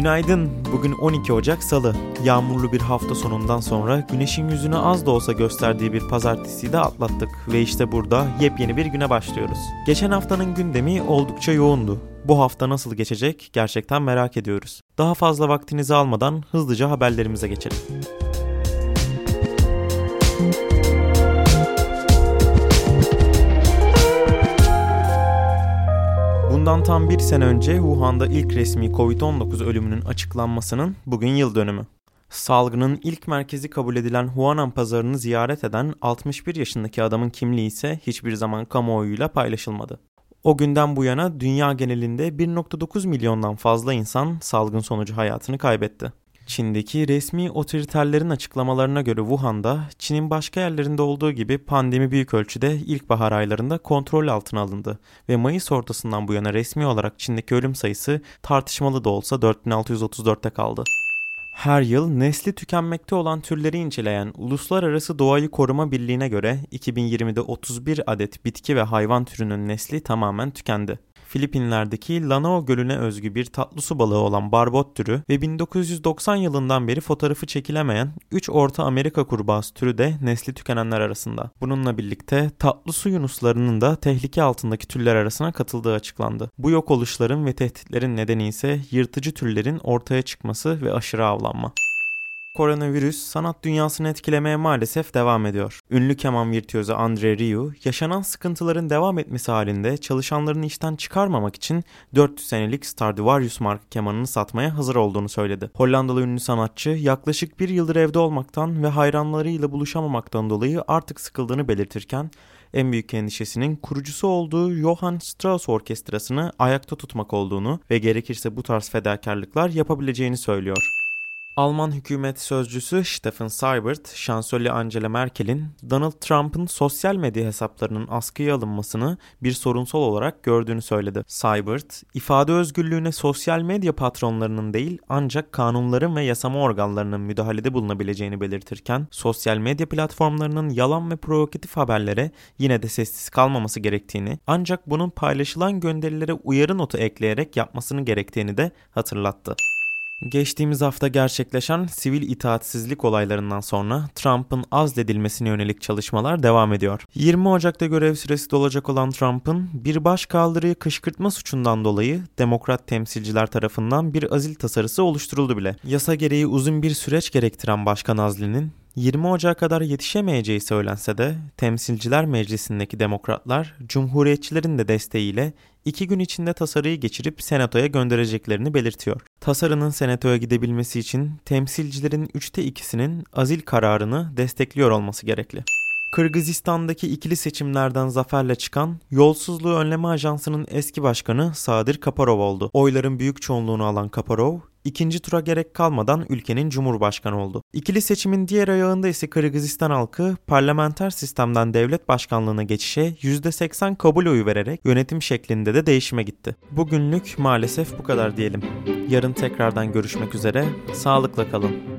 Günaydın. Bugün 12 Ocak Salı. Yağmurlu bir hafta sonundan sonra güneşin yüzünü az da olsa gösterdiği bir pazartesiyi de atlattık ve işte burada yepyeni bir güne başlıyoruz. Geçen haftanın gündemi oldukça yoğundu. Bu hafta nasıl geçecek gerçekten merak ediyoruz. Daha fazla vaktinizi almadan hızlıca haberlerimize geçelim. Bundan tam bir sene önce Wuhan'da ilk resmi Covid-19 ölümünün açıklanmasının bugün yıl dönümü. Salgının ilk merkezi kabul edilen Huanan pazarını ziyaret eden 61 yaşındaki adamın kimliği ise hiçbir zaman kamuoyuyla paylaşılmadı. O günden bu yana dünya genelinde 1.9 milyondan fazla insan salgın sonucu hayatını kaybetti. Çin'deki resmi otoriterlerin açıklamalarına göre Wuhan'da Çin'in başka yerlerinde olduğu gibi pandemi büyük ölçüde ilkbahar aylarında kontrol altına alındı ve Mayıs ortasından bu yana resmi olarak Çin'deki ölüm sayısı tartışmalı da olsa 4634'te kaldı. Her yıl nesli tükenmekte olan türleri inceleyen Uluslararası Doğayı Koruma Birliği'ne göre 2020'de 31 adet bitki ve hayvan türünün nesli tamamen tükendi. Filipinler'deki Lanao Gölü'ne özgü bir tatlı su balığı olan barbot türü ve 1990 yılından beri fotoğrafı çekilemeyen 3 Orta Amerika kurbağası türü de nesli tükenenler arasında. Bununla birlikte tatlı su yunuslarının da tehlike altındaki türler arasına katıldığı açıklandı. Bu yok oluşların ve tehditlerin nedeni ise yırtıcı türlerin ortaya çıkması ve aşırı avlanma. Koronavirüs sanat dünyasını etkilemeye maalesef devam ediyor. Ünlü keman virtüözü Andre Rieu, yaşanan sıkıntıların devam etmesi halinde çalışanlarını işten çıkarmamak için 400 senelik Stradivarius marka kemanını satmaya hazır olduğunu söyledi. Hollandalı ünlü sanatçı yaklaşık bir yıldır evde olmaktan ve hayranlarıyla buluşamamaktan dolayı artık sıkıldığını belirtirken en büyük endişesinin kurucusu olduğu Johann Strauss orkestrasını ayakta tutmak olduğunu ve gerekirse bu tarz fedakarlıklar yapabileceğini söylüyor. Alman hükümet sözcüsü Stefan Seibert, şansölye Angela Merkel'in Donald Trump'ın sosyal medya hesaplarının askıya alınmasını bir sorunsal olarak gördüğünü söyledi. Seibert, ifade özgürlüğüne sosyal medya patronlarının değil ancak kanunların ve yasama organlarının müdahalede bulunabileceğini belirtirken, sosyal medya platformlarının yalan ve provokatif haberlere yine de sessiz kalmaması gerektiğini ancak bunun paylaşılan gönderilere uyarı notu ekleyerek yapmasını gerektiğini de hatırlattı. Geçtiğimiz hafta gerçekleşen sivil itaatsizlik olaylarından sonra Trump'ın azledilmesine yönelik çalışmalar devam ediyor. 20 Ocak'ta görev süresi dolacak olan Trump'ın bir baş kaldırıyı kışkırtma suçundan dolayı demokrat temsilciler tarafından bir azil tasarısı oluşturuldu bile. Yasa gereği uzun bir süreç gerektiren Başkan Azli'nin 20 Ocak'a kadar yetişemeyeceği söylense de Temsilciler Meclisi'ndeki demokratlar Cumhuriyetçilerin de desteğiyle iki gün içinde tasarıyı geçirip senatoya göndereceklerini belirtiyor. Tasarının senatoya gidebilmesi için temsilcilerin üçte ikisinin azil kararını destekliyor olması gerekli. Kırgızistan'daki ikili seçimlerden zaferle çıkan Yolsuzluğu Önleme Ajansı'nın eski başkanı Sadir Kaparov oldu. Oyların büyük çoğunluğunu alan Kaparov, ikinci tura gerek kalmadan ülkenin cumhurbaşkanı oldu. İkili seçimin diğer ayağında ise Kırgızistan halkı parlamenter sistemden devlet başkanlığına geçişe %80 kabul oyu vererek yönetim şeklinde de değişime gitti. Bugünlük maalesef bu kadar diyelim. Yarın tekrardan görüşmek üzere, sağlıkla kalın.